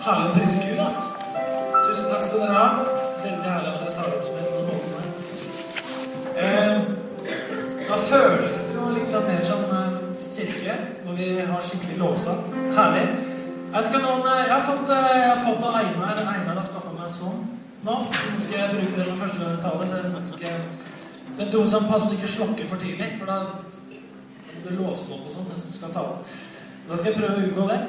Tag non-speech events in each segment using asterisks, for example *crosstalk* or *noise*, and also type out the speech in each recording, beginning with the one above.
Herlig Gud, ass. Tusen takk skal dere ha. Veldig herlig at dere tar opp som en på måten her. Eh, da føles det jo liksom mer som eh, kirke, når vi har skikkelig låsa. Herlig. Jeg vet ikke noen, eh, jeg har fått, eh, jeg har fått av Einar Einar har skaffa meg sånn nå. Så skal jeg bruke det for første taler. Så jeg skal jeg Men to som passer ikke slokker for tidlig, for da må du låse den opp og sånn mens du skal ta den. Da skal jeg prøve å unngå det.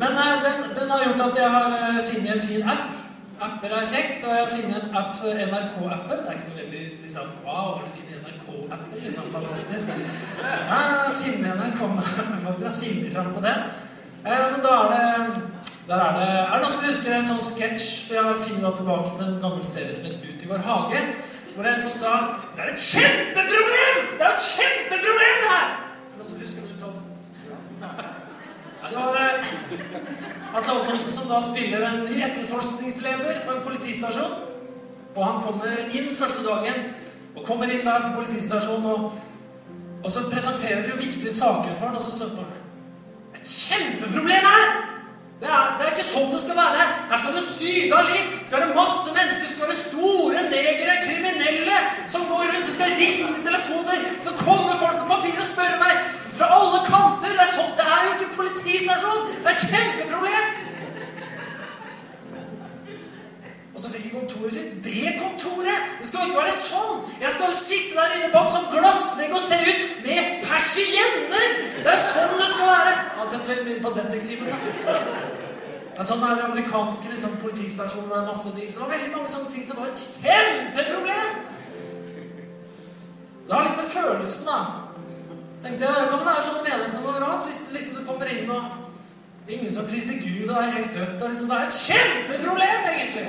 Men eh, den, den har gjort at jeg har eh, funnet en fin app. Apper er kjekt, og jeg har funnet en app, NRK-appen. Det er ikke så veldig liksom Wow, har du funnet NRK-appen? Liksom fantastisk. Ja, finne NRK-appen, *laughs* faktisk. Jeg har funnet fram til det. Eh, men da er det der er det Er det noen som husker en sånn sketsj? For jeg finner da tilbake til en gammel serie som het Ut i vår hage. Hvor det er en som sa Det er et kjempeproblem! Det er et kjempeproblem, det her! Er noen som husker det var eh, Atle Antonsen som da spiller en ny etterforskningsleder på en politistasjon. Og han kommer inn første dagen, og kommer inn der på politistasjonen, og, og så presenterer de jo viktige saker for han, og så søpper han. Et kjempeproblem her! Det er, det er ikke sånn det skal være. Her skal det syge av liv. Skal det masse mennesker, skal det store negere, kriminelle som går rundt. Det skal ringe telefoner. Det skal komme folk med papir og spørre meg fra alle kanter. Politistasjon. Det er et kjempeproblem. Og så fikk jeg kontoret sitt. Det kontoret! Det skal jo ikke være sånn! Jeg skal jo sitte der inne bak sånn glassvegg og se ut med persienner! Det er sånn det skal være! Jeg har sett veldig mye på Detektiven. da. Det er sånn det er i amerikanske liksom, politistasjoner det er masse dyr. Så det var veldig mange sånne ting som var et kjempeproblem! Det har litt med følelsen, da. Tenkte jeg, Kan det være sånn i menigheten vår rart? Hvis liksom du kommer inn og ingen som priser Gud, og er helt dødt. og Liksom, det er et kjempeproblem, egentlig.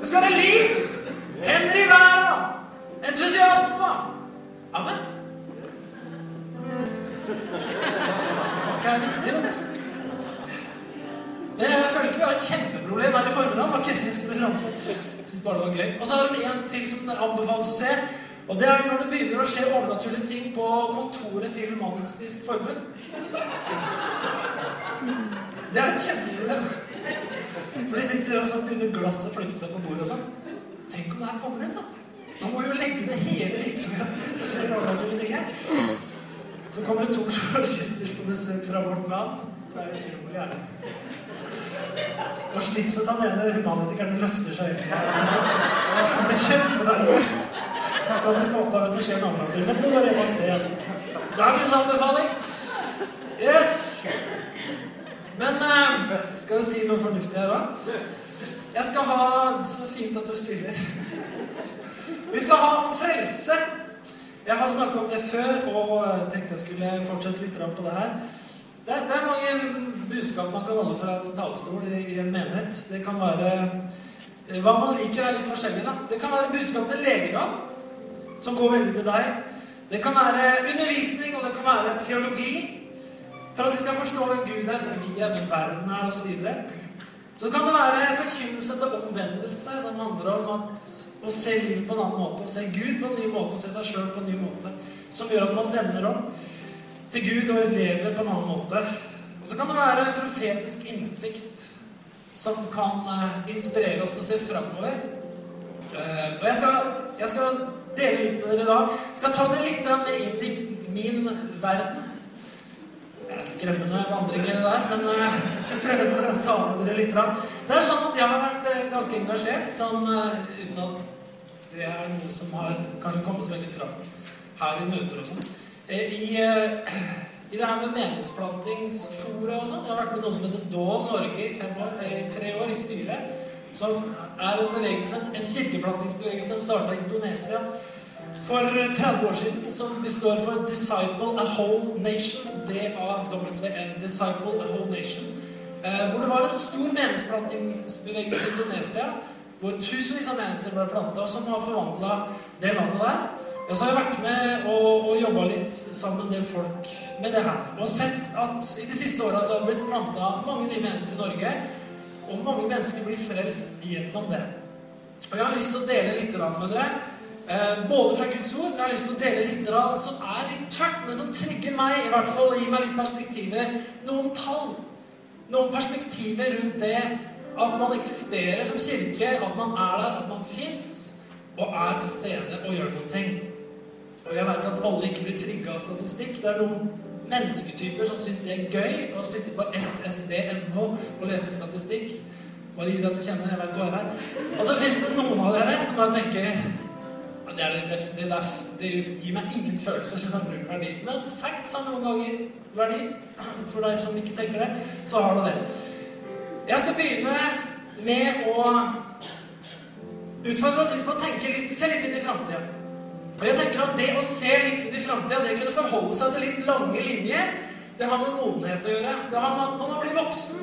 Det skal være liv! Hender i været! Entusiasme! Amen. Takk er viktig, vet du. Men jeg føler ikke vi har et kjempeproblem her i formiddag. Jeg synes bare det var gøy. Og så har vi en til som anbefales å se. Og det er når det begynner å skje overnaturlige ting på kontoret til Human-Etisk Forbund. Det er kjempeproblem. For de sitter og så begynner glasset å flytte seg på bordet og sånn. Tenk om det her kommer ut, da. Da må vi jo legge ned hele virksomheten hvis det skjer overnaturlige ting her. Så kommer det to journalister på besøk fra vårt land. Det er utrolig ærlig. Og slipset til den ene humanetikeren løfter seg i øynene. Han blir kjempenervøs for at det skal oppdage at det skjer noe overnaturlig. Men det var det man ser, altså. Dagens anbefaling. Yes. Men eh, skal jo si noe fornuftig her da? Jeg skal ha Så fint at du spiller. Vi skal ha om frelse. Jeg har snakka om det før, og tenkte jeg skulle fortsette litt på det her. Det er, det er mange budskap man kan holde fra en talerstol i, i en menighet. Det kan være Hva man liker, er litt forskjellig. da. Det kan være budskap til legedom, som går veldig til deg. Det kan være undervisning, og det kan være teologi. For at vi skal forstå hvem Gud er, hvem vi er, hvem verden er, osv. Så, så kan det være forkynnelse til omvendelse, som handler om å se livet på en annen måte, å se Gud på en ny måte, å se seg sjøl på en ny måte. Som gjør at man vender om til Gud og lever på en annen måte. Og så kan det være profetisk innsikt som kan uh, inspirere oss til å se framover. Uh, og jeg skal, jeg skal, dele litt med dere da. Skal ta dere litt med inn i min verden. Det er skremmende vandringer, det der, men uh, jeg skal prøve å ta med dere litt. Det er sånn at jeg har vært ganske engasjert, sånn uten at det er noe som har kanskje kommet så veldig fram her i møter og sånn. I i det her med menighetsplantingsfora og sånn. Jeg har vært med noe som heter Dån Norge i fem år, i tre år i styret. Som er en bevegelse, en kirkeplantingsbevegelse som starta i Indonesia for 30 år siden. Som består for Disciple a Whole Nation. D-A-W-N. Disciple a Whole Nation. Eh, hvor det var en stor meningsplantingsbevegelse i Indonesia. Hvor tusenvis av menigheter ble planta, som har forvandla det landet der. Og så har jeg vært med og, og jobba litt sammen med en del folk med det her. Og sett at i de siste åra har det blitt planta mange nye menigheter i Norge. Og mange mennesker blir frelst gjennom det. Og jeg har lyst til å dele litt med dere. Eh, både fra Guds ord, men jeg har lyst til å dele litt som er litt tørt, men som trigger meg, i hvert fall, og gir meg litt perspektiver. Noen tall. noen perspektiver rundt det at man eksisterer som kirke, at man er der, at man fins, og er til stede og gjør noen ting. Og jeg veit at alle ikke blir trigga av statistikk. Det er noen mennesketyper som syns det er gøy å sitte på ssb.no og lese statistikk. Bare gi deg til kjenne. Jeg veit du er her. Og så fins det noen av dere som bare tenker det, det, det, det, gir meg ingen følelse som har null verdi. Men facts har noen ganger verdi. For deg som ikke tenker det, så har det det. Jeg skal begynne med å utfordre oss litt på å tenke litt, se litt inn i framtida. Og jeg tenker at det å se litt inn i framtida, det kunne forholde seg til litt lange linjer, det har med modenhet å gjøre. Det har med at når man blir voksen,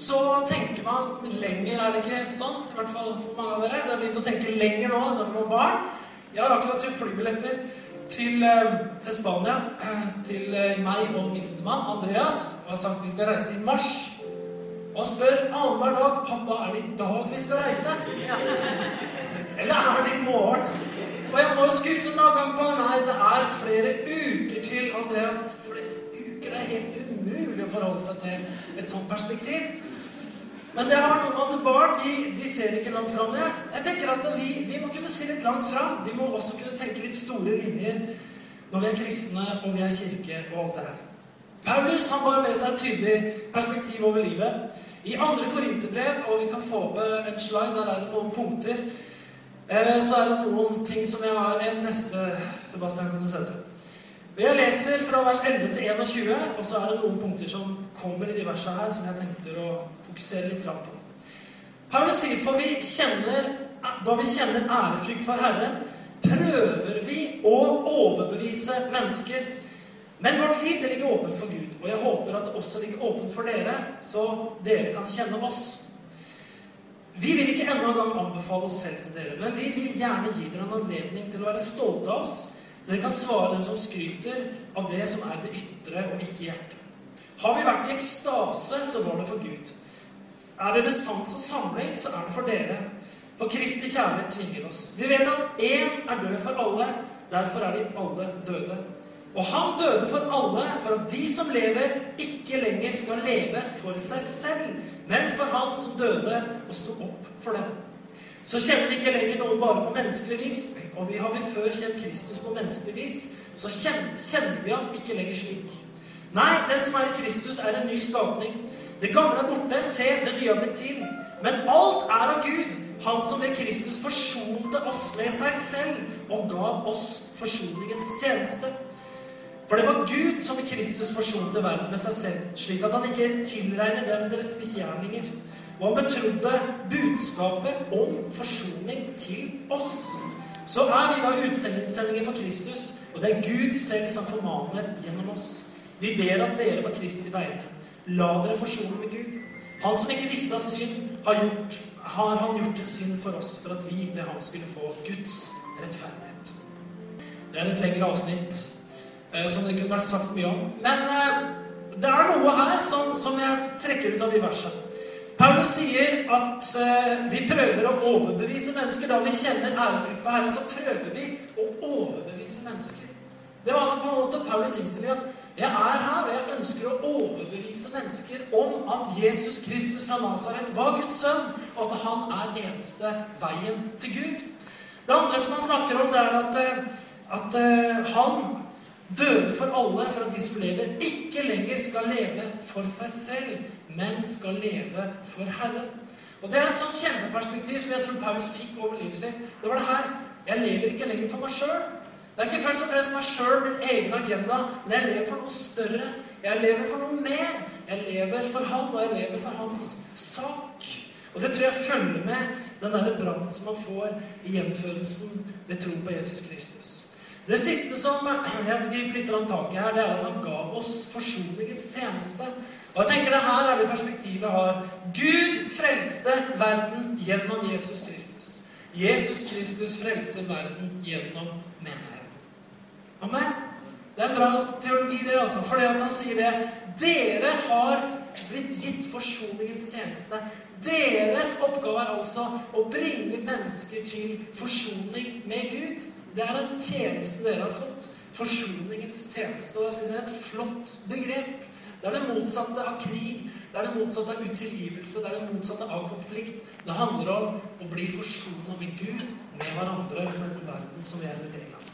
så tenker man lenger, er det ikke sånn? I hvert fall for mange av dere. Det er begynt å tenke lenger nå enn da dere var barn. Jeg har akkurat kjøpt flybilletter til, eh, til Spania eh, til eh, meg og minstemann Andreas. Og har sagt vi skal reise i mars. Og han spør annenhver dag 'Pappa, er det i dag vi skal reise?' *laughs* Eller er det i morgen? Og jeg må jo skuffe ham gang på Nei, det er flere uker til, Andreas. Flere uker? Det er helt umulig å forholde seg til et sånt perspektiv. Men det har noe med at barn de, de ser ikke langt fram. Jeg, jeg tenker at vi, vi, må kunne se litt langt fram. Vi må også kunne tenke litt store linjer når vi er kristne og vi er kirke og alt det her. Paulus han bar med seg et tydelig perspektiv over livet. I andre korinterbrev, og vi kan få opp en slide, der er det noen punkter, eh, så er det noen ting som jeg har en neste Sebastian du sette. Jeg leser fra vers 11 til 21, og så er det noen punkter som kommer i de versene her, som jeg tenkte å fokusere litt på. Paulus sier for vi kjenner, da vi kjenner ærefrykt for Herren, prøver vi å overbevise mennesker men vårt liv det ligger åpent for Gud, og jeg håper at det også ligger åpent for dere, så dere kan kjenne oss. Vi vil ikke enda en gang anbefale oss selv til dere, men vi vil gjerne gi dere en anledning til å være stolte av oss, så dere kan svare dem som skryter av det som er det ytre og ikke hjertet. Har vi vært i ekstase, så var det for Gud. Er vi ved sans og samling, så er det for dere. For Kristi kjærlighet tvinger oss. Vi vet at én er død for alle. Derfor er de alle døde. Og han døde for alle, for at de som lever, ikke lenger skal leve for seg selv, men for han som døde og sto opp for dem. Så kjenner vi ikke lenger noen bare på menneskelig vis, og vi har vi før kjent Kristus på menneskelig vis, så kjenner, vi ham ikke lenger slik. Nei, den som er i Kristus, er en ny skapning. Det gamle er borte, se, det nye har blitt til. Men alt er av Gud, han som ved Kristus forsonte oss med seg selv og gav oss forsoningens tjeneste. For det var Gud som i Kristus forsonte verden med seg selv, slik at han ikke tilregner dem deres misgjerninger. Og han betrodde budskapet om forsoning til oss. Så er vi da utsendinger for Kristus, og det er Gud selv som formaner gjennom oss. Vi ber at dere på Kristi vegne la dere forsone med Gud. Han som ikke visste av synd, har, gjort, har han gjort det synd for oss, for at vi ved ham skulle få Guds rettferdighet. Det er et lengre avsnitt som det kunne vært sagt mye om. Men eh, det er noe her som, som jeg trekker ut av de versene. Paulus sier at uh, vi prøver å overbevise mennesker. Da vi kjenner ærefrykt for Herren, så prøver vi å overbevise mennesker. Det var altså på en måte Paulus innstilling at jeg er her, og jeg ønsker å overbevise mennesker om at Jesus Kristus fra Nasaret var Guds sønn, og at han er eneste veien til Gud. Det andre som han snakker om, det er at, at han døde for alle for at de som lever, ikke lenger skal leve for seg selv, men skal leve for Herren. Og Det er et sånt kjempeperspektiv som jeg tror Paulus fikk over livet sitt. Det var det her Jeg lever ikke lenger for meg sjøl. Det er ikke først og fremst meg sjøl, min egen agenda, men jeg lever for noe større. Jeg lever for noe mer. Jeg lever for han, og jeg lever for hans sak. Og det tror jeg følger med den derre brannen som man får i gjenførelsen ved tro på Jesus Kristus. Det siste som *clears throat* jeg griper litt tak i her, det er at han gav oss forsoningens tjeneste. Og jeg tenker det her er det perspektivet jeg har. Gud frelste verden gjennom Jesus Kristus. Jesus Kristus frelser verden gjennom menigheten. Amen. Det er en bra teologi, det, altså. At han sier det. Dere har blitt gitt forsoningens tjeneste. Deres oppgave er altså å bringe mennesker til forsoning med Gud. Det er en tjeneste dere har fått. Forsoningens tjeneste. Og jeg syns det er et flott begrep. Det er det motsatte av krig. Det er det motsatte av utilgivelse, det er det motsatte av konflikt. Det handler om å bli forsona med Gud, med hverandre, med den verden som vi er en del av.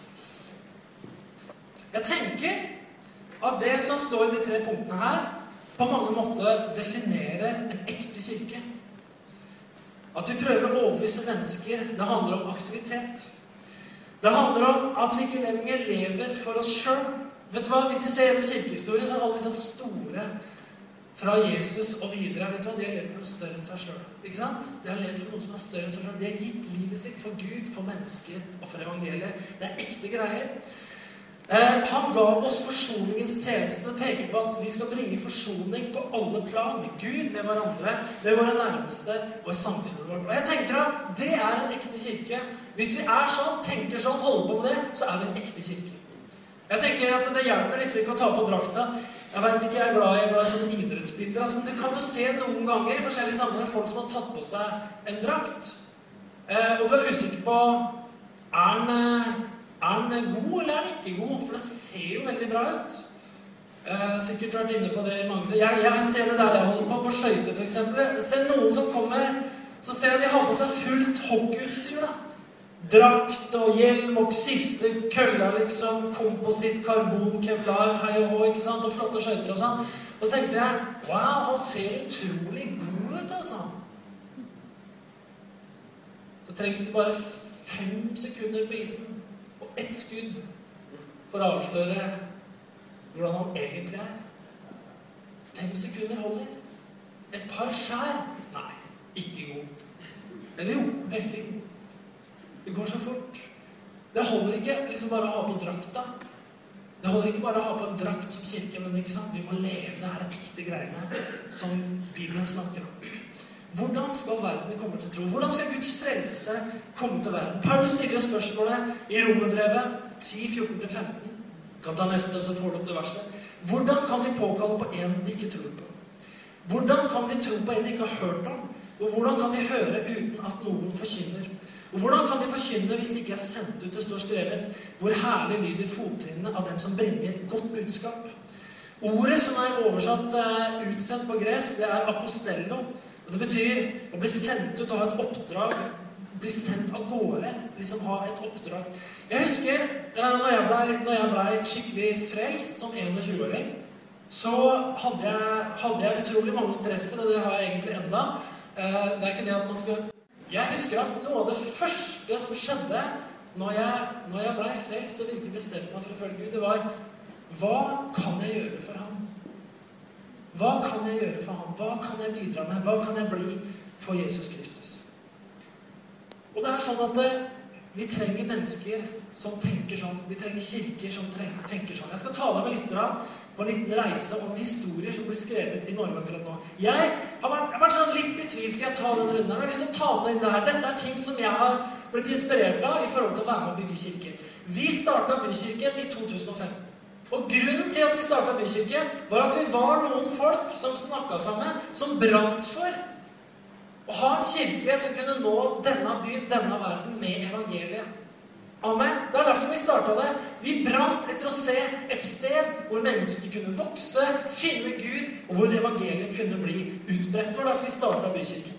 Jeg tenker at det som står i de tre punktene her, på mange måter definerer en ekte kirke. At vi prøver å overbevise mennesker. Det handler om aktivitet. Det handler om at vi ikke lenger lever for oss sjøl. Vet du hva? Hvis vi ser gjennom kirkehistorien, så er alle disse store fra Jesus og videre vet du hva? De har levd for noe større enn seg sjøl. De har levd for noe som er større enn seg sjøl. De har gitt livet sitt for Gud, for mennesker og for evangeliet. Det er ekte greier. Eh, han ga oss forsoningens tjeneste. Det peker på at vi skal bringe forsoning på alle plan. Med Gud, med hverandre, med våre nærmeste og i samfunnet vårt. Og jeg tenker at det er en ekte kirke. Hvis vi er sånn, tenker sånn, holder på med det, så er vi en ekte kirke. Jeg tenker at Det hjelper liksom ikke å ta på drakta. Jeg vet ikke, jeg er glad, jeg er glad i sånne idrettsbilder. Altså, men du kan jo se noen ganger i forskjellige sammenhenger folk som har tatt på seg en drakt. Eh, og du er usikker på er den eh, er den god, eller er den ikke god? For det ser jo veldig bra ut. Jeg har sikkert vært inne på det i mange jeg, jeg ser det der jeg holder på, på skøyter f.eks. Ser noen som kommer, så ser jeg de har på seg fullt hockeyutstyr. da. Drakt og hjelm og siste kølla, liksom. Kompositt, karbon, kevlar, hei og hå, ikke sant? Og flotte skøyter og sånn. Og så tenkte jeg Wow, han ser utrolig god ut, altså. Så trengs det bare fem sekunder på isen ett skudd for å avsløre hvordan han egentlig er. Fem sekunder holder. Et par skjær Nei, ikke god. Eller jo, veldig god. Det går så fort. Det holder ikke liksom bare å ha på drakta. Det holder ikke bare å ha på en drakt som kirke, men ikke sant? vi må leve det her ekte greiene som Bibelen snakker om. Hvordan skal verden komme til tro? Hvordan skal Guds frelse komme til verden? Paulus stiller spørsmålet i Romerbrevet 10.14-15. Kan ta neste, så får du opp det verset. Hvordan kan de påkalle på en de ikke tror på? Hvordan kan de tro på en de ikke har hørt om? Og hvordan kan de høre uten at noen forkynner? Og hvordan kan de forkynne hvis de ikke er sendt ut? Det står skrevet hvor herlig lyder fottrinnene av dem som bringer godt budskap. Ordet som er oversatt uh, utsendt på gresk, det er apostello. Og Det betyr å bli sendt ut og ha et oppdrag. Bli sendt av gårde. Liksom ha et oppdrag. Jeg husker eh, når jeg blei ble skikkelig frelst som 21-åring, så hadde jeg, hadde jeg, utrolig mange interesser, og det har jeg egentlig enda. Eh, det er ikke det at man skal Jeg husker at noe av det første som skjedde når jeg, når jeg blei frelst og virkelig bestemte meg for å følge Gud, det var Hva kan jeg gjøre for ham? Hva kan jeg gjøre for ham? Hva kan jeg bidra med? Hva kan jeg bli for Jesus Kristus? Og det er sånn at eh, vi trenger mennesker som tenker sånn. Vi trenger kirker som tenker sånn. Jeg skal ta deg med litt på en liten reise om historier som blir skrevet i Norge akkurat nå. Jeg har vært, jeg har vært sånn litt i tvil. Skal jeg ta den runden? Jeg har lyst til å ta med inn det her. Dette er ting som jeg har blitt inspirert av i forhold til å være med og bygge kirker. Vi starta Bykirken i 2005. Og Grunnen til at vi starta Bykirke, var at vi var noen folk som snakka sammen, som brant for å ha en kirke som kunne nå denne byen, denne verden, med evangeliet. Amen. Det er derfor vi starta det. Vi brant etter å se et sted hvor mennesker kunne vokse, finne Gud, og hvor evangeliet kunne bli utbredt. Det var derfor vi starta Bykirken.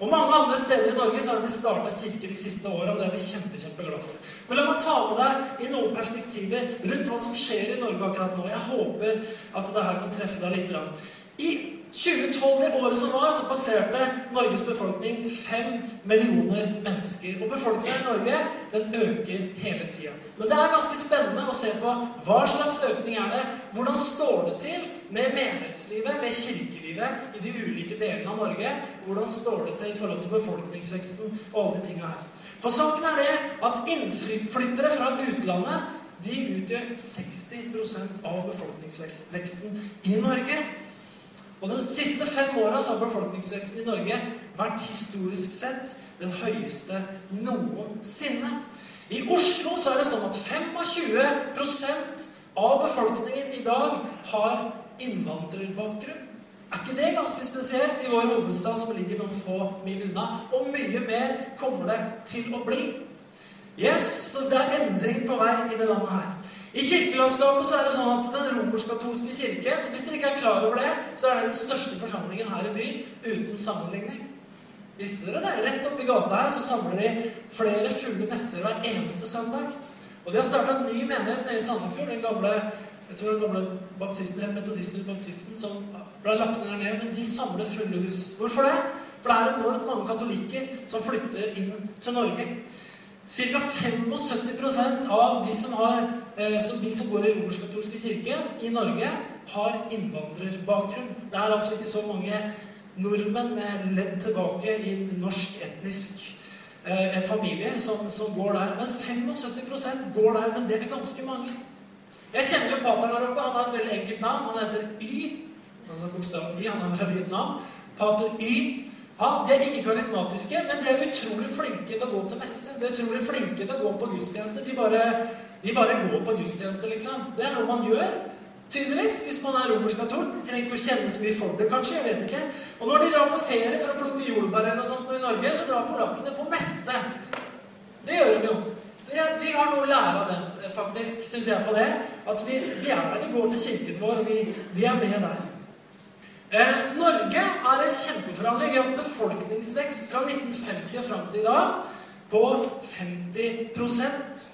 Og mange andre steder i Norge så har det blitt starta kirker de siste åra, og det er vi kjempe, kjempeglade for. Men la meg ta med deg i noen perspektiver rundt hva som skjer i Norge akkurat nå. Jeg håper at det her kan treffe deg litt. I 2012, det året som var, så passerte Norges befolkning fem millioner mennesker. Og befolkningen i Norge den øker hele tida. Men det er ganske spennende å se på hva slags økning er det Hvordan står det til med menighetslivet, med kirkelivet, i de ulike delene av Norge? Hvordan står det til i forhold til befolkningsveksten og alle de tinga her? For saken er det at innflyttere fra utlandet de utgjør 60% av befolkningsveksten i Norge. Og De siste fem åra har befolkningsveksten i Norge vært historisk sett den høyeste noensinne. I Oslo så er det sånn at 25% av befolkningen i dag har innvandrerbakgrunn. Er ikke det ganske spesielt i vår hovedstad, som ligger noen få mil unna? Og mye mer kommer det til å bli. Yes, Så det er endring på vei i det landet her. I kirkelandskapet så er det sånn at Den romersk-katolske kirke hvis dere ikke er klar over det, så er det den største forsamlingen her i byen uten sammenligning. Visste dere det? Rett oppi gata her så samler de flere fulle messer hver eneste søndag. Og de har starta en ny menighet nede i Sandefjord. Den gamle jeg tror den gamle baptisten, metodisten baptisten som ble lagt ned nede. Men de samler fulle hus. Hvorfor det? For det er enormt mange katolikker som flytter inn til Norge. Ca. 75% av de som, har, eh, som, de som går i romersk-katolske kirke i Norge, har innvandrerbakgrunn. Det er altså ikke så mange nordmenn med ledd tilbake i norsk etnisk eh, familie som, som, går der. Men 75% går der. Men det er ganske mange. Jeg kjenner jo pateren her oppe. Han har et veldig enkelt navn. Han heter Y. Altså bokstaven Y. Han er fra Vietnam. Pater Y. Ja, De er ikke karismatiske, men de er utrolig flinke til å gå til messe. De er utrolig flinke til å gå på gudstjenester. De bare, de bare går på gudstjenester, liksom. Det er noe man gjør. Tydeligvis, hvis man er romersk-katolsk. De trenger ikke å kjenne så mye for det, kanskje. jeg vet ikke. Og når de drar på ferie for å plukke jordbær eller noe sånt i Norge, så drar polakkene på messe. Det gjør de jo. Vi har noe å lære av dem, faktisk, syns jeg, på det. At vi, vi, er vi går til kirken vår, og vi, vi er med der. Eh, Norge er et kjempeforandring. Vi har hatt en befolkningsvekst fra 1950 og fram til i dag på 50%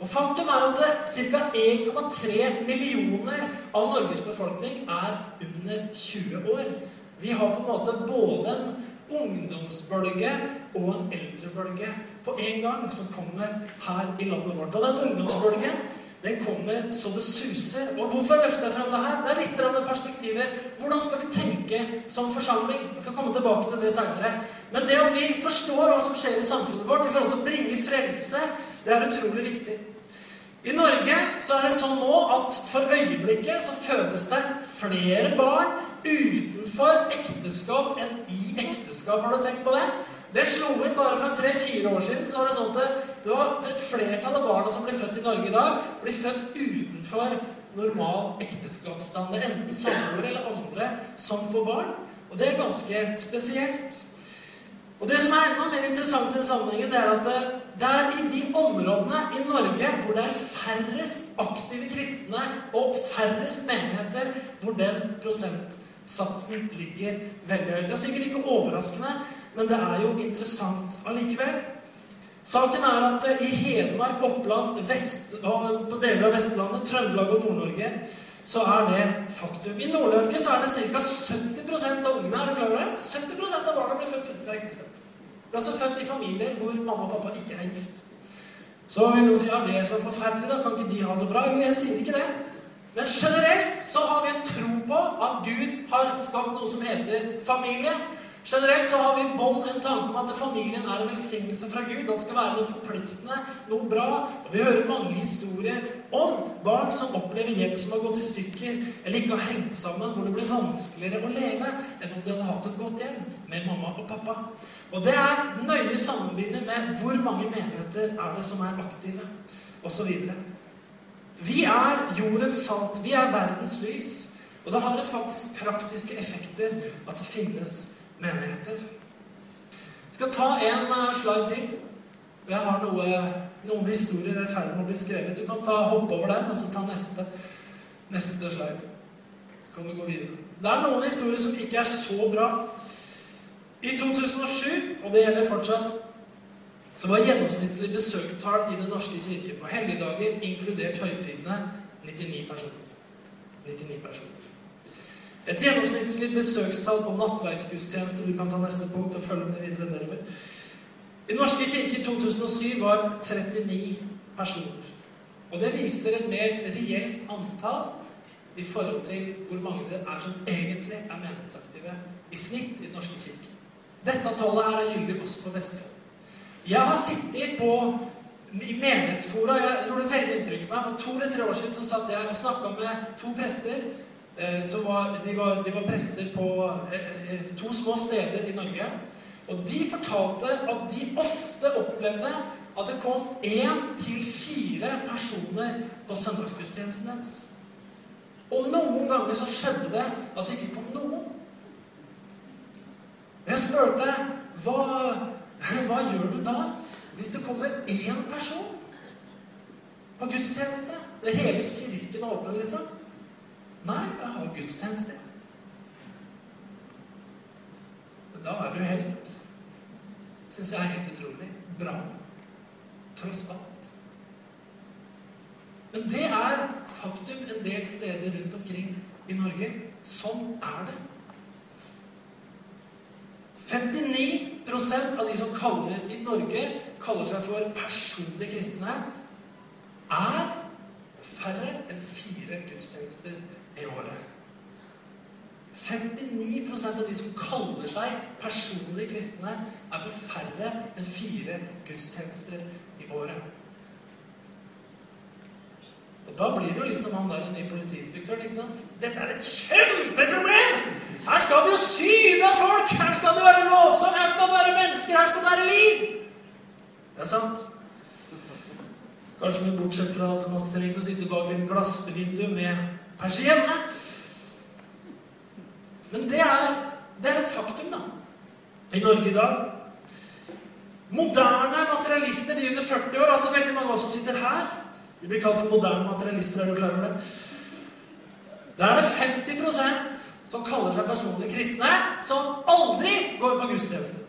Og Faktum er at ca. 1,3 millioner av Norges befolkning er under 20 år. Vi har på en måte både en ungdomsbølge og en eldrebølge på en gang som kommer her i landet vårt. Og den ungdomsbølgen den kommer så det suser. Og hvorfor løfter jeg frem det her? Det er litt med perspektiver. Hvordan skal vi tenke som forsamling? Jeg skal komme tilbake til det seinere. Men det at vi forstår hva som skjer i samfunnet vårt i forhold til å bringe frelse, det er utrolig viktig. I Norge så er det sånn nå at for øyeblikket så fødes det flere barn utenfor ekteskap enn i ekteskap. Har du tenkt på det? Det slo inn bare fra tre-fire år siden. så var Det sånn at det var et flertall av barna som blir født i Norge i dag, blir født utenfor normal ekteskapsstandard. Enten samboere eller andre som får barn. Og det er ganske spesielt. Og Det som er enda mer interessant i den sammenhengen, det er at det er i de områdene i Norge hvor det er færrest aktive kristne og færrest menigheter, hvor den prosentsatsen ligger veldig høyt. Det er sikkert ikke overraskende, men det er jo interessant allikevel. Saken er at i Hedmark, Oppland, Vest, på deler av Vestlandet, Trøndelag og Nord-Norge så er det faktum. I Nord-Norge så er det ca. 70 av ungene er du klar over det? 70 av barna blir født utenfor ekteskap. Blir altså født i familier hvor mamma og pappa ikke er gift. Så vil noen si ja, det er så forferdelig, da. Kan ikke de ha det bra? Jo, jeg sier ikke det. Men generelt så har vi en tro på at Gud har skapt noe som heter familie. Generelt så har vi bånd en tanke om at familien er en velsignelse fra Gud. At det skal være noe forpliktende, noe bra. Og Vi hører mange historier om barn som opplever hjem som har gått i stykker, eller ikke har hengt sammen, hvor det blir vanskeligere å leve enn om de hadde hatt et godt hjem med mamma og pappa. Og det er nøye sammenbindet med hvor mange menigheter er det som er aktive, osv. Vi er jordens salt. Vi er verdens lys. Og det har faktisk praktiske effekter at det finnes menigheter. Jeg skal ta en eh, slide til. Jeg har noe, noen historier er i ferd med å bli skrevet. Du kan ta, hoppe over den og så ta neste, neste slide. kan du gå videre. Det er noen historier som ikke er så bra. I 2007, og det gjelder fortsatt, så var gjennomsnittlig besøkstall i Den norske kirke på helligdager, inkludert høytidene, 99 personer. 99 personer. Et gjennomsnittlig besøkstall på nattverksgudstjeneste Du kan ta neste punkt og følge med videre nedover. I Norske kirke i 2007 var 39 personer. Og det viser et mer reelt antall i forhold til hvor mange det er som egentlig er menighetsaktive i snitt i Den norske kirke. Dette tallet her er gyldig også for Vestfold. Jeg har sittet på i menighetsfora. Jeg gjorde veldig inntrykk på meg. For to eller tre år siden så satt jeg og snakka med to prester Eh, var, de, var, de, var, prester på eh, eh, to små steder i Norge. Og de fortalte at de ofte opplevde at det kom én til fire personer på søndagsgudstjenesten deres. Og noen ganger så skjedde det at det ikke kom noen. Jeg spurte hva, hva gjør du da hvis det kommer én person på gudstjeneste? Det hele kirken er åpen, liksom. Nei, jeg har gudstjeneste. Men da er du helt altså. Syns jeg er helt utrolig bra. Tross alt. Men det er faktum en del steder rundt omkring i Norge. Sånn er det. 59% av de som kaller i Norge kaller seg for personlig kristne, er færre enn fire gudstjenester i året. 59% av de som kaller seg personlig kristne, er på færre enn fire gudstjenester i året. Og Da blir det jo litt som han der nye politiinspektøren. ikke sant? Dette er et kjempeproblem! Her skal det jo syde folk! Her skal det være lovsang! Her skal det være mennesker! Her skal det være liv! Det er sant. Kanskje mye bortsett fra at man trenger å sitte bak en glassvindu med persienne. Men det er, det er et faktum, da. I Norge i dag. Moderne materialister, de under 40 år, altså veldig mange av oss som sitter her De blir kalt for moderne materialister, er du klar over det? Da er det 50 som kaller seg personlig kristne, som aldri går på gudstjeneste.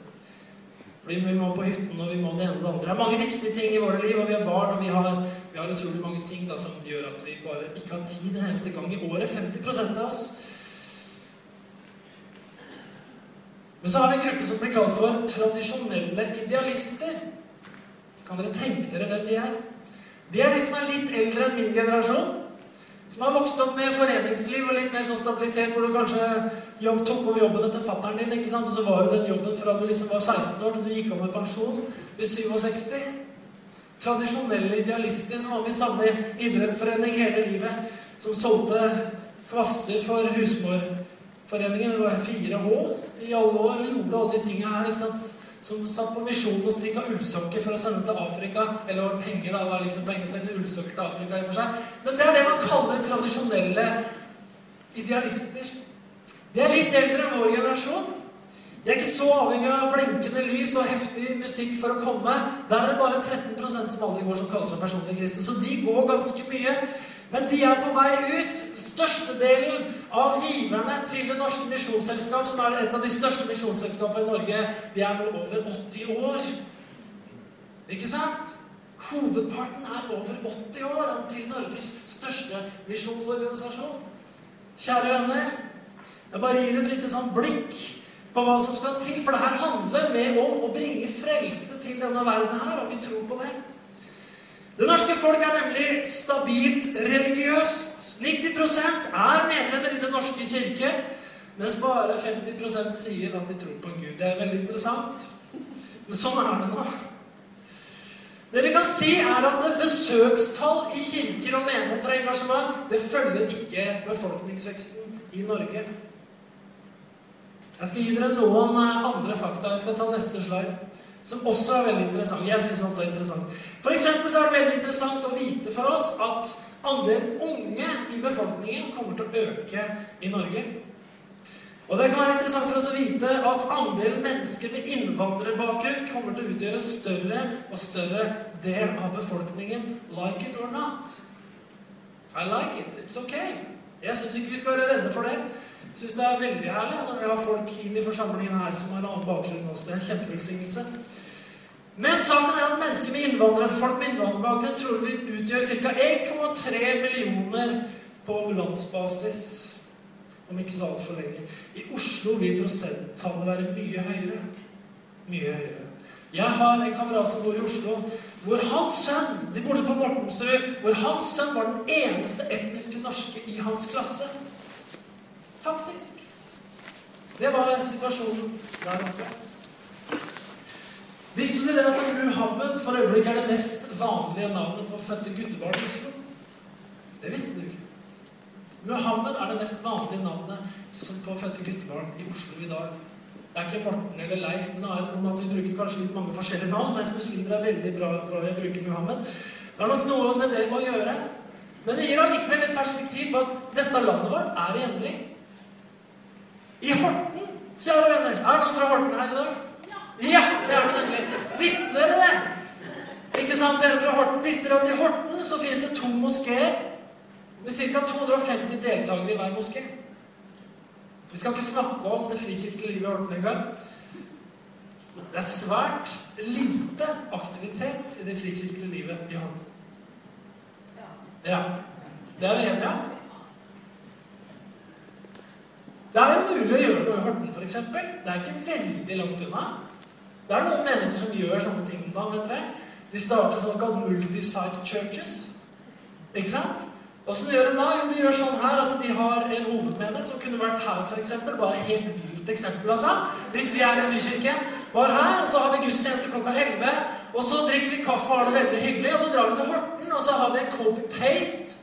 Fordi vi må på hytten, og vi må det ene og det andre. Det er mange viktige ting i våre liv, og vi har barn, og vi har, vi har utrolig mange ting da, som gjør at vi bare ikke har tid en eneste gang i året. 50% av oss. Men så har vi en gruppe som blir kalt for tradisjonelle idealister. Kan dere tenke dere hvem de er? De er de som er litt eldre enn min generasjon. Som har vokst opp med foreningsliv og litt mer sånn stabilitet, hvor du kanskje jobb, tok over jobben etter fattern din, ikke sant? og så var jo den jobben fra du liksom var 16 år til du gikk av med pensjon ved 67. Tradisjonelle idealister som var med i samme idrettsforening hele livet, som solgte kvaster for husmorforeningen. Det var 4H i alle år og gjorde alle de tinga her. ikke sant? Som satt på misjon og strikka ullsokker for å sende til Afrika. Eller penger, da. Var liksom penger å sende ullsokker til Afrika i og for seg. Men det er det man kaller tradisjonelle idealister. Det er litt eldre enn vår generasjon. De er ikke så avhengig av blinkende lys og heftig musikk for å komme. Der er det bare 13 som aldri går, som kaller seg personlig kristne. Så de går ganske mye. Men de er på vei ut. Størstedelen av giverne til Det Norske Misjonsselskap, som er et av de største misjonsselskapene i Norge, de er nå over 80 år. Ikke sant? Hovedparten er over 80 år til Norges største misjonsorganisasjon. Kjære venner, jeg bare gir et lite sånn blikk på hva som skal til. For det her handler med om å bringe frelse til denne verden her, og vi tror på det. Det norske folk er nemlig stabilt religiøst. 90% er medlemmer i Den norske kirke, mens bare 50% sier at de tror på Gud. Det er veldig interessant. Men sånn er det nå. Det vi kan si, er at besøkstall i kirker og menigheter og engasjement det følger ikke befolkningsveksten i Norge. Jeg skal gi dere noen andre fakta. Jeg skal ta neste slide som også er veldig interessant. Jeg synes sånt er interessant. For eksempel så er det veldig interessant å vite for oss at andelen unge i befolkningen kommer til å øke i Norge. Og det kan være interessant for oss å vite at andelen mennesker med innvandrerbakgrunn kommer til å utgjøre større og større del av befolkningen. Like it or not. I like it. It's okay. Jeg syns ikke vi skal være redde for det. Syns det er veldig herlig når vi har folk inn i forsamlingen her som har en annen bakgrunn også. Det er en kjempevelsignelse. Men saken er at mennesker med innvandrere, folk med innvandrerbakgrunn vi utgjør ca. 1,3 millioner på landsbasis om ikke så altfor lenge. I Oslo vil prosenttallet være mye høyere. Mye høyere. Jeg har en kamerat som bor i Oslo, hvor hans sønn De bodde på Mortensrud. Hvor hans sønn var den eneste etniske norske i hans klasse. Faktisk. Det var situasjonen der oppe. Visste du det at Muhammed for øyeblikket er det mest vanlige navnet på fødte guttebarn i Oslo? Det visste du ikke. Muhammed er det mest vanlige navnet på fødte guttebarn i Oslo i dag. Det er ikke Morten eller Leif, men det er noe med at vi bruker kanskje litt mange forskjellige navn, mens muslimer er veldig bra glad i å bruke Muhammed. Det har nok noe med det å gjøre. Men det gir allikevel et perspektiv på at dette landet vårt er i endring. I Horten, kjære venner. Er noen fra Horten her i dag? Ja, det er det nemlig. Visste dere det? Ikke sant, dere fra Horten visste dere at i Horten så finnes det to moskeer med ca. 250 deltakere i hver moské. Vi skal ikke snakke om det frikirkelige livet i Horten engang. Det er svært lite aktivitet i det frikirkelige livet i Horten. Ja. Det er vi enige om. Det er jo mulig å gjøre noe i Horten, f.eks. Det er ikke veldig langt unna. Det er noen menigheter som gjør sånne ting da, vet dere. De starter såkalt multi-site churches. Ikke sant? Åssen gjør de da? Jo, de gjør sånn her at de har en hovedmenighet som kunne vært her, f.eks. Bare helt vilt eksempel, altså. Hvis vi er i Nykirken, var her, og så har vi gudstjeneste klokka 11, og så drikker vi kaffe og har det veldig hyggelig, og så drar vi til Horten, og så har vi en copy-paste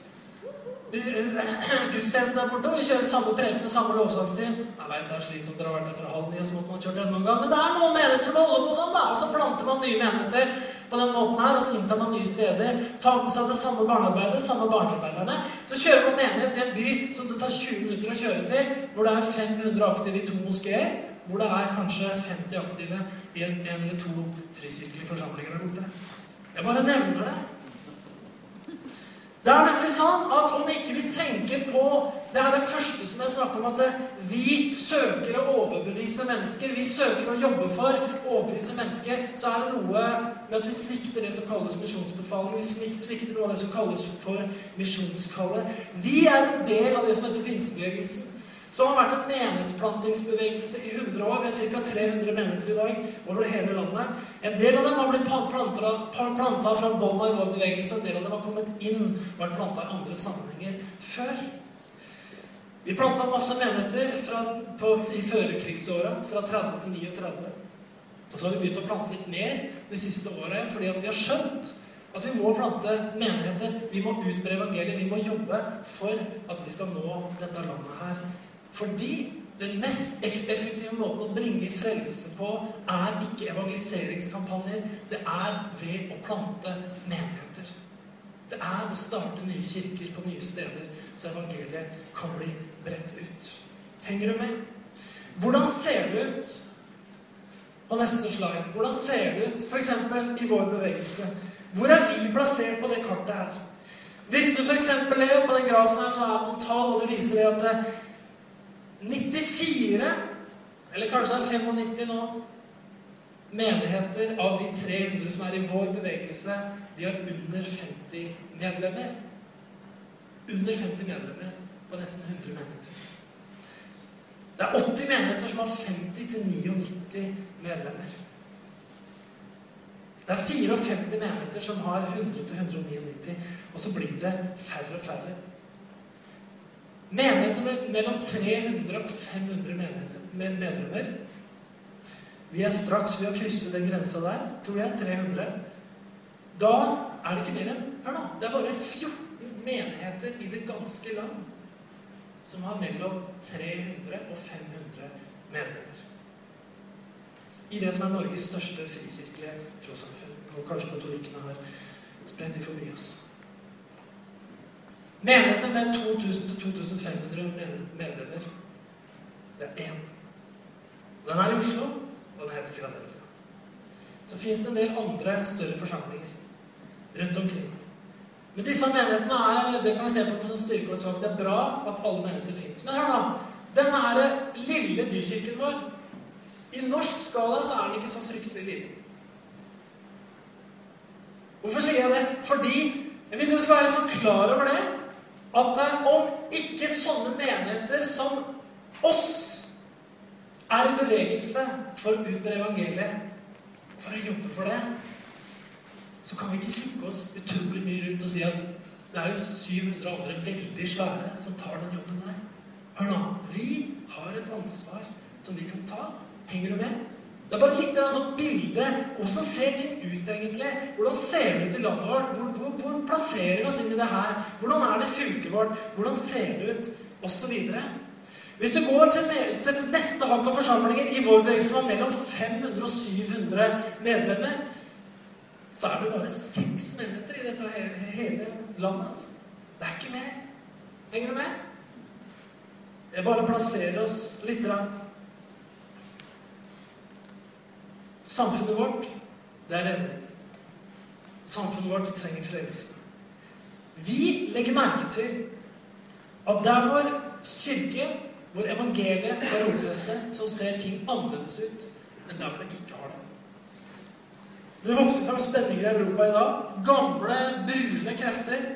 Gudstjenesten er borte, og vi kjører samme preken og samme lovsangstid. Jeg vet det er slitsomt dere har vært der fra halv ni, så måtte man kjørt enda en gang. Men det er noen menigheter som holder på sånn, da. Og så planter man nye menigheter på den måten her, og så inntar man nye steder. Tar med seg det samme barnearbeidet, samme barnearbeiderne. Så kjører man menighet til en by som det tar 20 minutter å kjøre til, hvor det er 500 aktive i to moskeer, hvor det er kanskje 50 aktive i en, en eller to frikirkelige forsamlinger der borte. Jeg bare nevner det. Det er nemlig sånn at om ikke vi tenker på det er det første som jeg snakker om, at vi søker å overbevise mennesker, vi søker å jobbe for å overbevise mennesker, så er det noe med at vi svikter det som kalles misjonsbefaling. Vi svikter noe av det som kalles for misjonskallet. Vi er en del av det som heter pinsebevegelsen som har vært en menighetsplantingsbevegelse i 100 år. Vi har ca. 300 menigheter i dag over hele landet. En del av dem har blitt planta fra bånda i vår bevegelse, en del av dem har kommet inn og vært planta i andre sammenhenger før. Vi planta masse menigheter fra, på, i førekrigsåra, fra 30 til 39. Og så har vi begynt å plante litt mer de siste året fordi vi har skjønt at vi må plante menigheter. Vi må utbre evangeliet. Vi må jobbe for at vi skal nå dette landet her fordi den mest effektive måten å bringe frelse på er ikke evangeliseringskampanjer. Det er ved å plante menigheter. Det er ved å starte nye kirker på nye steder, så evangeliet kan bli bredt ut. Henger du med? Hvordan ser det ut på neste slide? Hvordan ser det ut f.eks. i vår bevegelse? Hvor er vi plassert på det kartet her? Hvis du f.eks. er på den grafen her, så er det noen tall, og det viser deg at 94, eller kanskje det er 95 nå, menigheter av de 300 som er i vår bevegelse, de har under 50 medlemmer. Under 50 medlemmer på nesten 100 menigheter. Det er 80 menigheter som har 50-99 medlemmer. Det er 54 menigheter som har 100-199, og så blir det færre og færre. Menigheter med mellom 300 og 500 medlemmer. Vi er straks ved å krysse den grensa der, tror jeg. 300. Da er det ikke mer enn Hør nå. Det er bare 14 menigheter i det ganske land som har mellom 300 og 500 medlemmer. I det som er Norges største frikirkelige trossamfunn. Og kanskje katolikkene har spredt de forbi oss. Menigheter med 2000-2500 medlemmer. Det er én. Den er i Oslo, og den heter Philadelphia. Så fins det en del andre større forsamlinger rundt omkring. Men disse menighetene er det kan vi se på som styrke og svak. Det er bra at alle menigheter fins. Men hør nå. Denne her lille bykirken vår I norsk skala så er den ikke så fryktelig liten. Hvorfor sier jeg det? Fordi jeg vil du skal være litt sånn klar over det at om ikke sånne menigheter som oss er i bevegelse for å utbre evangeliet, for å jobbe for det, så kan vi ikke kikke oss utrolig mye rundt og si at det er jo 700 andre veldig svære som tar den jobben der. Hør nå. Vi har et ansvar som vi kan ta. Henger du med? Det er bare litt sånn bilde. Hvordan ser ting ut, egentlig? Hvordan ser det ut i landet vårt? Hvor, hvor, hvor, plasserer vi oss inn i det her? Hvordan er det fylket vårt? Hvordan ser det ut? Og så videre. Hvis du går til, til neste hakk av forsamlinger i vår bevegelse som har mellom 500 og 700 medlemmer, så er det bare seks menigheter i dette hele, hele landet. Altså. Det er ikke mer. Henger du med? Jeg bare plasserer oss litt. Rann. Samfunnet vårt, det er endelig. samfunnet vårt trenger frelse. Vi legger merke til at der hvor kirke, hvor evangeliet er rotfestet, så ser ting annerledes ut enn der hvor det ikke har det. Det vokser fram spenninger i Europa i dag. Gamle, brune krefter.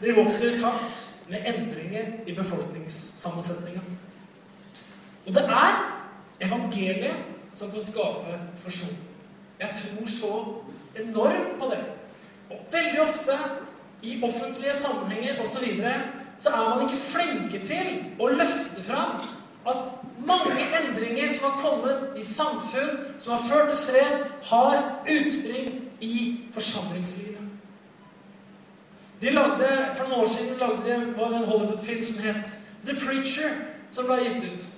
De vokser i takt med endringer i befolkningssammensetninga. Og det er evangeliet som kan skape forsoning. Jeg tror så enormt på det. Og veldig ofte i offentlige sammenhenger osv. Så, videre, så er man ikke flinke til å løfte fram at mange endringer som har kommet i samfunn, som har ført til fred, har utspring i forsamlingslivet. De lagde, For noen år siden lagde de, var en Hollywood-film som het The Preacher, som ble gitt ut.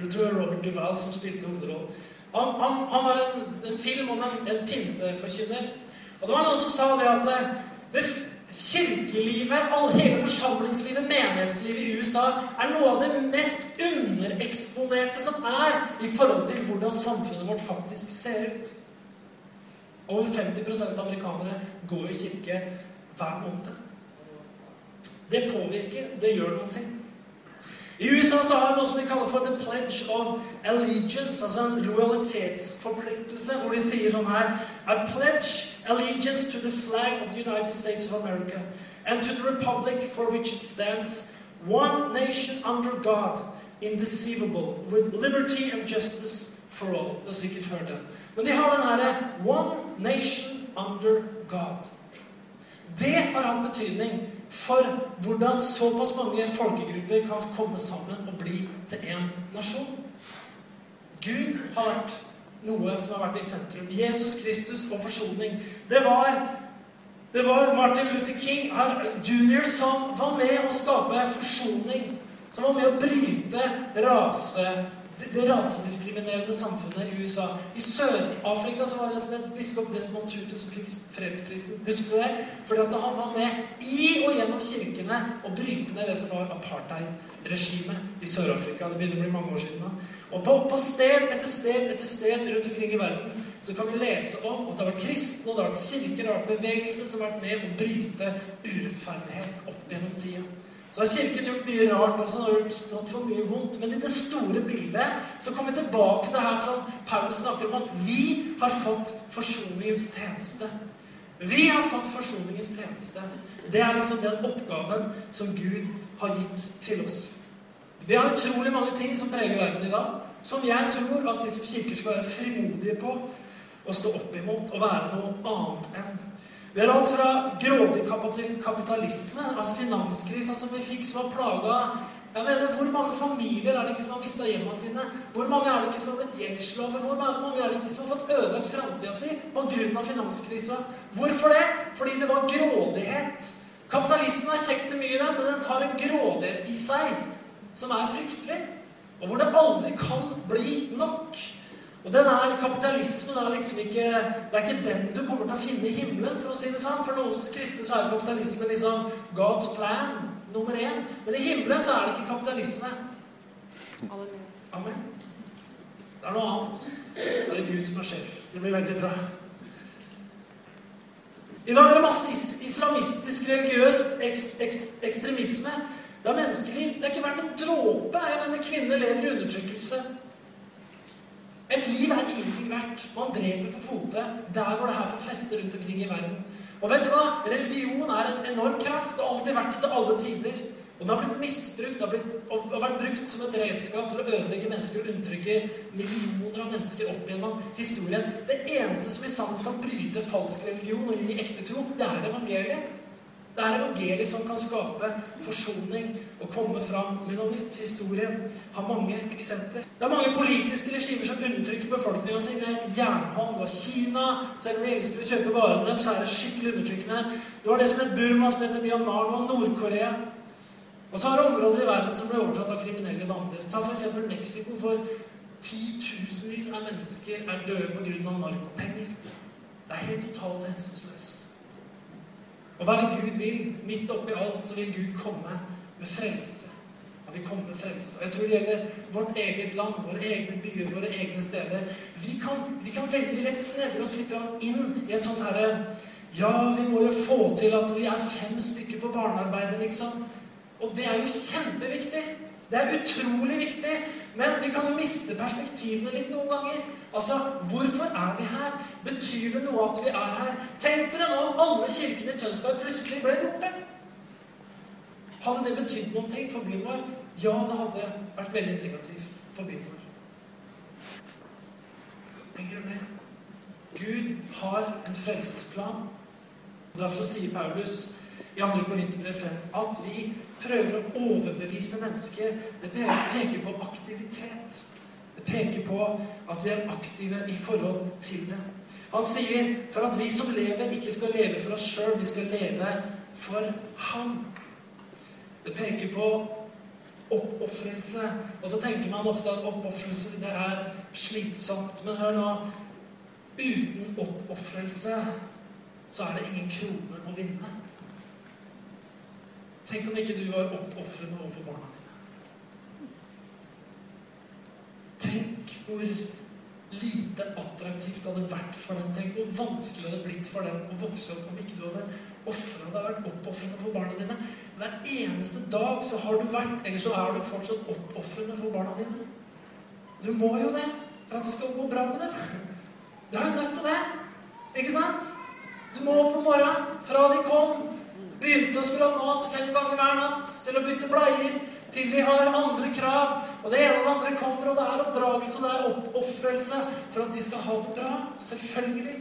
Jeg tror det var Robert Duval som spilte hovedrollen. Han, han, han, var en, en film om en, en pinseforkynner. Og det var noen som sa det at eh, det, kirkelivet, all, hele forsamlingslivet, menighetslivet i USA, er noe av det mest undereksponerte som er i forhold til hvordan samfunnet vårt faktisk ser ut. Over 50% av amerikanere går i kirke hver måned. Det påvirker, det gjør noen ting. I USA så har de noe som de kaller for the pledge of allegiance, altså en lojalitetsforpliktelse, hvor de sier sånn her I pledge allegiance to the flag of the United States of America and to the republic for which it stands, one nation under God, indeceivable, with liberty and justice for all. Du har sikkert hørt den. Men de har den herre One nation under God. Det har hatt betydning for hvordan såpass mange folkegrupper kan komme sammen og bli til én nasjon. Gud har vært noe som har vært i sentrum. Jesus Kristus og forsoning. Det var, det var Martin Luther King jr. som var med å skape forsoning. Som var med å bryte rase det, det rasediskriminerende samfunnet i USA. I Sør-Afrika så var det som het biskop Desmond Tutu som fikk fredsprisen. Husker du det? Fordi at han var med i og gjennom kirkene og bryte ned det som var apartheid-regimet i Sør-Afrika. Det begynner å bli mange år siden nå. Og på, på, sted etter sted etter sted rundt omkring i verden så kan vi lese om at det har vært kristne, og det har vært kirker, det har vært bevegelser som har vært med å bryte urettferdighet opp gjennom tida. Så har Kirken gjort mye rart også. har gjort stått for mye vondt. Men i det store bildet så kommer vi tilbake til her som Paulus snakker om at vi har fått forsoningens tjeneste. Vi har fått forsoningens tjeneste. Det er liksom den oppgaven som Gud har gitt til oss. Vi har utrolig mange ting som preger verden i dag, som jeg tror at vi som kirker skal være frimodige på å stå opp imot og være noe annet enn. Vi har alt fra grådig kapitalisme, altså finanskrisa som vi fikk, som har plaga jeg mener, Hvor mange familier er det ikke som har mista hjemma sine? Hvor mange er det ikke som har blitt gjeldsslaver? Hvor mange er det ikke som har fått ødelagt framtida si pga. finanskrisa? Hvorfor det? Fordi det var grådighet. Kapitalismen er kjekt til mye, men den har en grådighet i seg som er fryktelig. Og hvor det aldri kan bli nok. Og den er, kapitalismen er liksom ikke Det er ikke den du kommer til å finne i himmelen, for å si det sånn. For noen kristne så er kapitalismen liksom God's plan nummer én. Men i himmelen så er det ikke kapitalisme. Amen. Det er noe annet. Det er Gud som er sjef. Det blir veldig bra. I dag er det masse islamistisk religiøs ekstremisme. Det er menneskeliv. Det har ikke vært en dråpe. Jeg mener, kvinner lever i undertrykkelse. Et liv er ingenting verdt. Man dreper for fote der hvor det her får feste rundt omkring i verden. Og vet du hva? Religion er en enorm kraft og har alltid vært det til alle tider. Og den har blitt misbrukt har blitt, og vært brukt som et redskap til å ødelegge mennesker og undertrykke millioner av mennesker opp gjennom historien. Det eneste som i sannhet kan bryte falsk religion og gi ekte tro, det er evangeliet. Det er evangeliet som kan skape forsoning og komme fram med noe nytt. Historien har mange eksempler. Det er mange politiske regimer som undertrykker befolkninga si med jernhånd. Du har Kina. Selv om de elsker å kjøpe varene deres, så er det skikkelig undertrykkende. Du har det som heter Burma, som heter Myanmar nå, Nord-Korea. Og så har det områder i verden som ble overtatt av kriminelle bander. Ta f.eks. Mexico, for titusenvis av mennesker er døde pga. narkopenger. Det er helt totalt hensynsløst. Og hva er det Gud vil? Midt oppi alt så vil Gud komme med frelse. Han vi komme med frelse. Og Jeg tror det gjelder vårt eget land, våre egne byer, våre egne steder. Vi kan, vi kan veldig lett snevre oss litt inn i et sånt herre Ja, vi må jo få til at vi er fem stykker på barnearbeidet, liksom. Og det er jo kjempeviktig. Det er utrolig viktig. Men vi kan jo miste perspektivene litt noen ganger. Altså, hvorfor er vi her? Betyr det noe at vi er her? Tenk dere nå om alle kirkene i Tønsberg plutselig ble borte. Hadde det betydd noen ting for byen vår? Ja, det hadde vært veldig negativt for byen vår. Henger du med? Gud har en frelsesplan. Derfor sier Paulus i 2. Korinterbrev 5 at vi prøver å overbevise mennesker. Det peker på aktivitet. Det peker på at vi er aktive i forhold til det. Han sier for at vi som lever, ikke skal leve for oss sjøl, vi skal leve for ham. Det peker på oppofrelse. Og så tenker man ofte at oppofrelse det er slitsomt. Men hør nå Uten oppofrelse så er det ingen krone å vinne. Tenk om ikke du var oppofrende overfor barna dine. Tenk hvor lite attraktivt det hadde vært for dem. Tenk hvor vanskelig det hadde blitt for dem å vokse opp om ikke du hadde ofra deg, vært oppofrende for barna dine. Hver eneste dag så har du vært, eller så er du fortsatt oppofrende for barna dine. Du må jo det for at det skal gå bra med dem. Du er nødt til det. Ikke sant? Du må opp om morgenen fra de kom, begynte å skulle ha mat fem ganger hver natt, til å bytte bleier, til de har andre krav, og det ene og det andre kommer, og det er oppdragelse, og det er oppofrelse for at de skal ha bra. Selvfølgelig.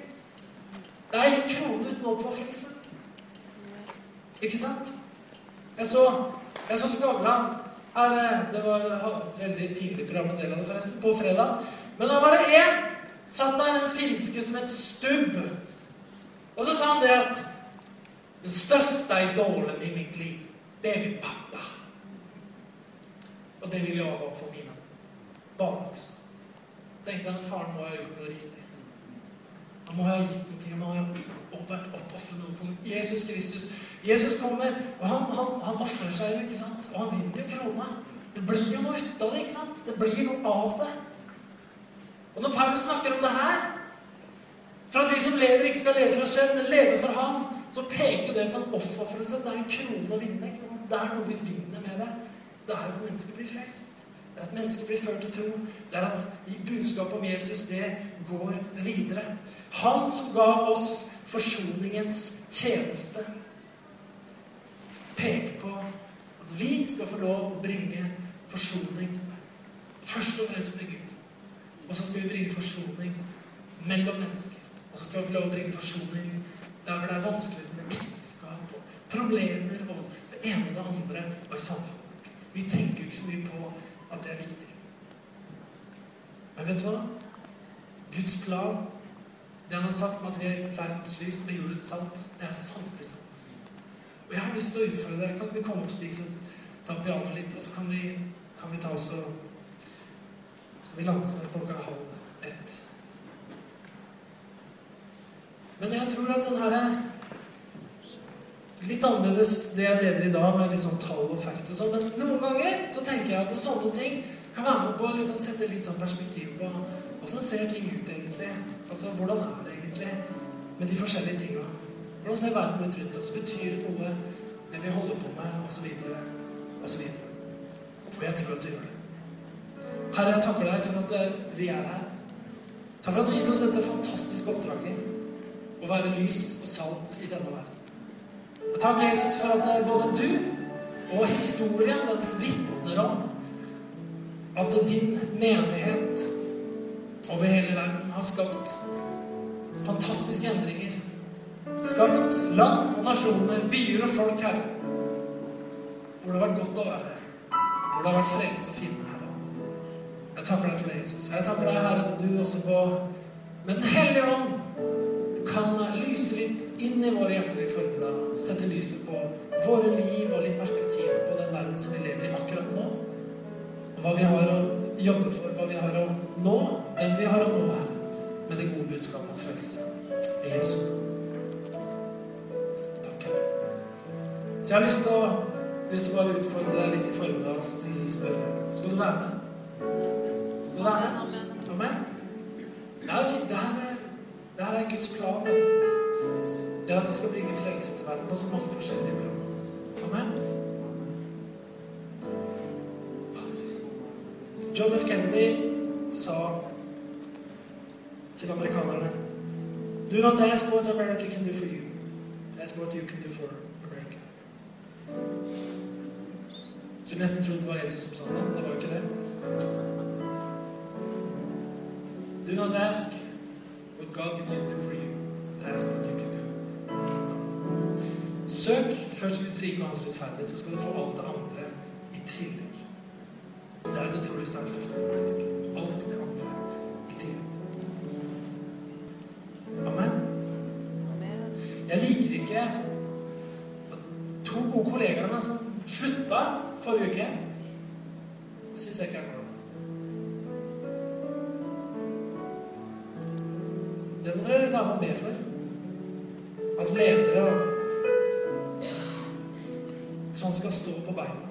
Det er en krone uten oppofrelse. Ikke sant? Jeg så, så Skavlan her eh, Det var veldig pinlig program, en del av det, forresten, på fredag. Men da var det én satt der en finske som het Stubb. Og så sa han det at Den største idolen i mitt liv, det er min pappa. Og det vil jeg ha for mine barn også. Tenk den faren må ha gjort noe riktig. Han må ha gitt noe han må ha vært oppofret noe for Jesus Kristus Jesus kommer, og han, han, han ofrer seg jo, ikke sant? Og han vinner jo krona. Det blir jo noe ut av det, ikke sant? Det blir noe av det. Og når Paulus snakker om det her For at vi som lever, ikke skal leve for oss selv, men leve for ham, så peker det på en offerfølelse. Det er en krone å vinne. Det er noe vi vinner med det. Det er at mennesket blir frelst. Det er at mennesket blir ført til tro. Det er at budskapet om Jesus, det går videre. Han som ga oss forsoningens tjeneste peker på at vi skal få lov å bringe forsoning først og fremst med Gud. Og så skal vi bringe forsoning mellom mennesker. Og så skal vi få lov å bringe forsoning der hvor det er vanskeligheter med ekteskap og problemer og det ene og det andre og i samfunnet. Vi tenker jo ikke så mye på at det er viktig. Men vet du hva? Guds plan, det han har sagt om at vi er verdens lys med jordens salt, det er sannelig sant. Og jeg har lyst til å utfordre dere. Kan ikke du komme opp slik, så ta pianoet litt, og så kan vi, kan vi ta oss og Skal vi lande snart klokka halv ett. Men jeg tror at den er Litt annerledes det jeg deler i dag, med litt sånn tall og facts og sånn. Men noen ganger så tenker jeg at sånne ting kan være med på å liksom sette litt sånn perspektiv på åssen ser ting ut egentlig. Altså, hvordan er det egentlig med de forskjellige tinga? Hvordan ser verden ut rundt oss? Betyr det noe, det vi holder på med, osv., osv.? Og jeg tror at det gjør det. Herre, jeg takker deg for at eh, vi er her. Takk for at du har gitt oss dette fantastiske oppdraget å være lys og salt i denne verden. Og takk, Jesus, for at eh, både du og historien vitner om at din menighet over hele verden har skapt fantastiske endringer skapt land og nasjoner, byer og folk, her. Hvor det har vært godt å være. Hvor det har vært frelse å finne, her. Jeg takker deg for det, Jesus. Jeg takker deg, Herre, at du også på med Den hellige ånd kan lyse litt inn i våre hjerter i formiddag. Sette lyset på våre liv og litt perspektiv på den verden som vi lever i akkurat nå. Og hva vi har å jobbe for, hva vi har å nå, den vi har å nå, her, med det gode budskapet om frelse. I Jesu navn. Så jeg har lyst til å lyst til å bare utfordre deg litt i formiddag og spørre Skal du være med? Skal du være med? Amen? Ja, det, her er, det her er Guds plan. vet du. Det er at vi skal bringe frelse til verden på så mange forskjellige plan. Amen? John F. Kennedy sa til amerikanerne Do not ask what America can do for you. Ask what you can do for America. Skulle nesten trodde det var Jesus som sa det, men det var jo ikke det. Do not ask what God can do for you. Ask what you can do for God. Søk først Guds rike og hans rettferdighet, så skal du få alt det andre i tillegg. Det er et utrolig sterkt løfte. faktisk. Alt det andre i tillegg. Amen. Jeg liker ikke at to gode kollegaer av meg som slutta forrige uke. Det syns jeg ikke er noe Det må dere være med og be for. At ledere sånn skal stå på beina.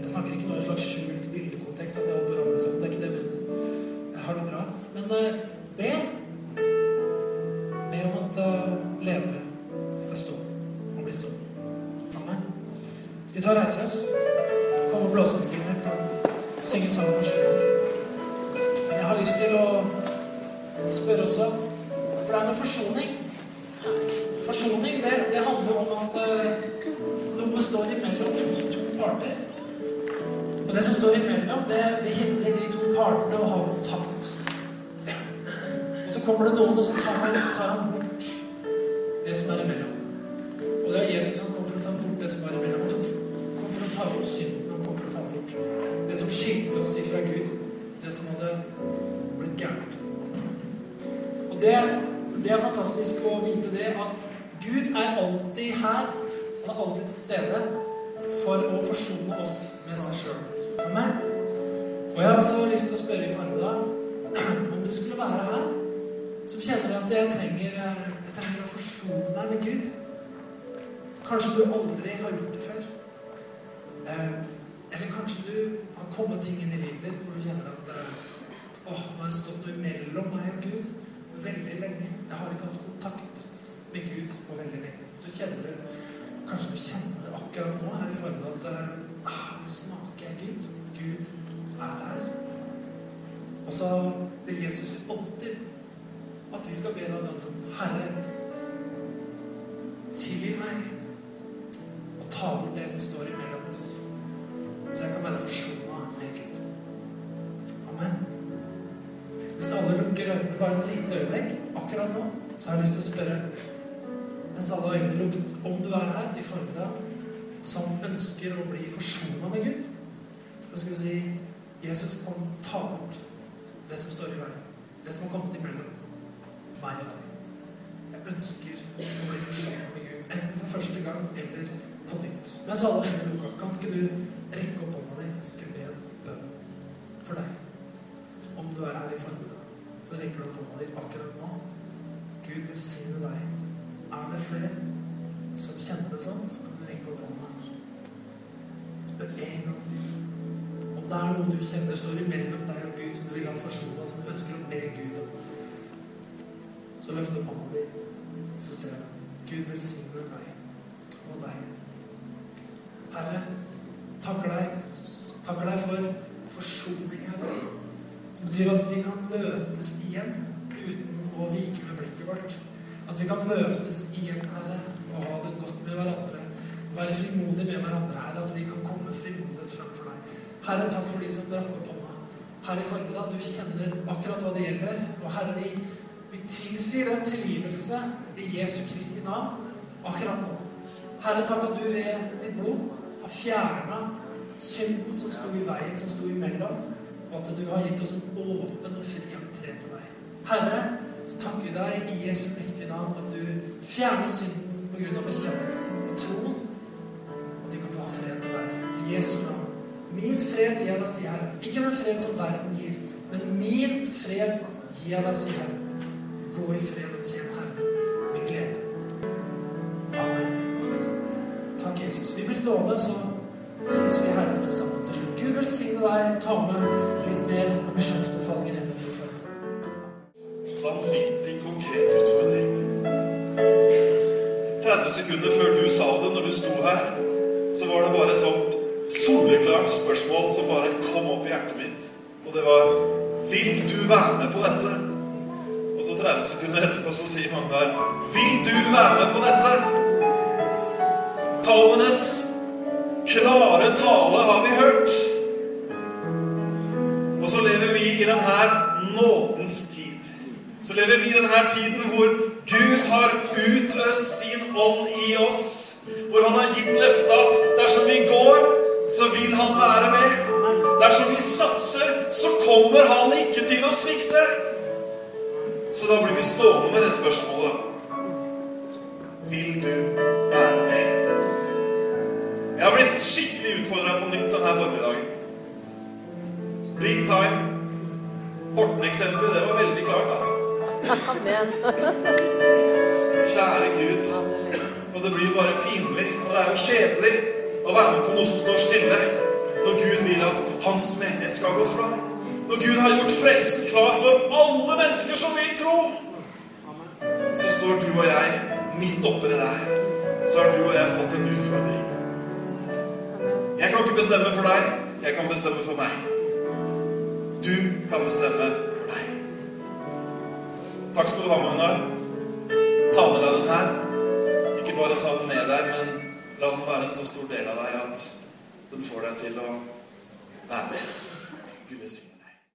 Jeg snakker ikke noe slags skjult bildekontekst. at jeg holder på sammen. Det er ikke det jeg mener. Jeg har det bra. Men uh, be. Be om at uh, ledere skal stå og bli stående. Skal vi ta og reise oss? Står imellom, det, det hindrer de to partene å ha kontakt. Og så kommer det noen, og så tar han, tar han bort det som er imellom. Og det er Jesus som kom for å ta bort det som er imellom. Han kom for å ta bort synden. Å ta bort det som skilte oss ifra Gud. Det som hadde blitt gærent. Og det, det er fantastisk å vite det at Gud er alltid her. Han er alltid til stede for å forsone oss med seg sjøl. Amen. Og jeg har også lyst til å spørre i formiddag *clears throat* om du skulle være her som kjenner at jeg trenger, jeg trenger å forsone meg med Gud. Kanskje du aldri har gjort det før. Eh, eller kanskje du har kommet ting inn i livet ditt hvor du kjenner at eh, åh, nå har det stått noe mellom meg og Gud veldig lenge. Jeg har ikke hatt kontakt med Gud på veldig lenge. Så kjenner du Kanskje du kjenner akkurat nå her i formen at jeg Gud. Gud er her. Og så vil Jesus alltid at vi skal be deg om Herre, tilgi meg og ta bort det som står imellom oss, så jeg kan være forsona med Gud. Amen. Hvis alle lukker øynene bare et lite øyeblikk akkurat nå, så har jeg lyst til å spørre mens alle øynene lukket, om du er her i formiddag som ønsker å bli forsona med Gud. Så skal vi si Jesus, kom, ta bort det som står i veien. Det som har kommet imellom meg og deg. Jeg ønsker å bli forsona med Gud. Enten for første gang eller på nytt. Mens alle hender lukka, kan ikke du rekke opp hånda di, skal jeg be en bønn for deg. Om du er her i formiddag, så rekker du opp hånda di akkurat nå. Gud velsigne deg. Er det flere som kjenner det sånn, så kan du rekke opp hånda. Spør en gang til. Om det er noe du kjenner står imellom deg og Gud, som du vil ha forsona, som du ønsker å be Gud om, så løfter opp din, så ser du. Gud velsigne deg og deg. Herre, takker deg. Takker deg for forsoning, Herre. Som betyr at vi kan møtes igjen uten å vike med blikket vårt. At vi kan møtes igjen, Herre, og ha det godt med hverandre. Være frimodige med hverandre, Herre. At vi kan komme frimodig fremfor deg. Herre, takk for de som brakk opp hånda. Herre, i formiddag, du kjenner akkurat hva det gjelder. Og Herre, vi, vi tilsier den tilgivelse i Jesu Kristi navn akkurat nå. Herre, takk at du ved ditt blod har fjerna synden som sto i veien, som sto imellom, og at du har gitt oss en åpen og fri entré til deg. Herre, så takker vi deg i Jesu mektige navn at du fjerner synden på grunn av bekjennelsen og troen, ha fred med deg. I Jesu navn. Min fred gir deg, sier Herre. Ikke den fred som verden gir, men min fred gir deg, sier Herre. Gå i fred og tjen Herre med glede. Amen. Takk, Jesus. Vi blir stående, så priser vi Herren med sammen til slutt. Gud velsigne deg. Ta med litt mer av misjonsbefalingen hjemme til formiddag. Vanvittig konkret utfordring. 30 sekunder før du sa det, når du sto her, var det bare et sånt soleklart spørsmål som bare kom opp i hjertet mitt. Og det var Vil du være med på dette? Og så 30 sekunder etterpå så sier Magnar Vil du være med på dette? Tallenes klare tale har vi hørt. Og så lever vi i denne nådens tid. Så lever vi i denne tiden hvor Gud har utøst sin ånd i oss. Hvor han har gitt løftet at dersom vi går, så vil han være med. Dersom vi satser, så kommer han ikke til å svikte. Så da blir vi stående med det spørsmålet. Vil du være med? Jeg har blitt skikkelig utfordra på nytt denne formiddagen. Big time. Horten-eksempelet, det var veldig klart, altså. Kjære Gud. Og det blir bare pinlig. Og det er jo kjedelig å være med på noe som står stille. Når Gud vil at hans menighet skal gå fram. Når Gud har gjort frelsen klar for alle mennesker som vil tro. Så står du og jeg midt oppi det der. Så har du og jeg fått en utfordring. Jeg kan ikke bestemme for deg. Jeg kan bestemme for meg. Du kan bestemme for deg. Takk skal du ha, Magnar. Ta med deg den her. Ikke bare ta den med deg, men la den være en så stor del av deg at den får deg til å være med. Gud velsigne.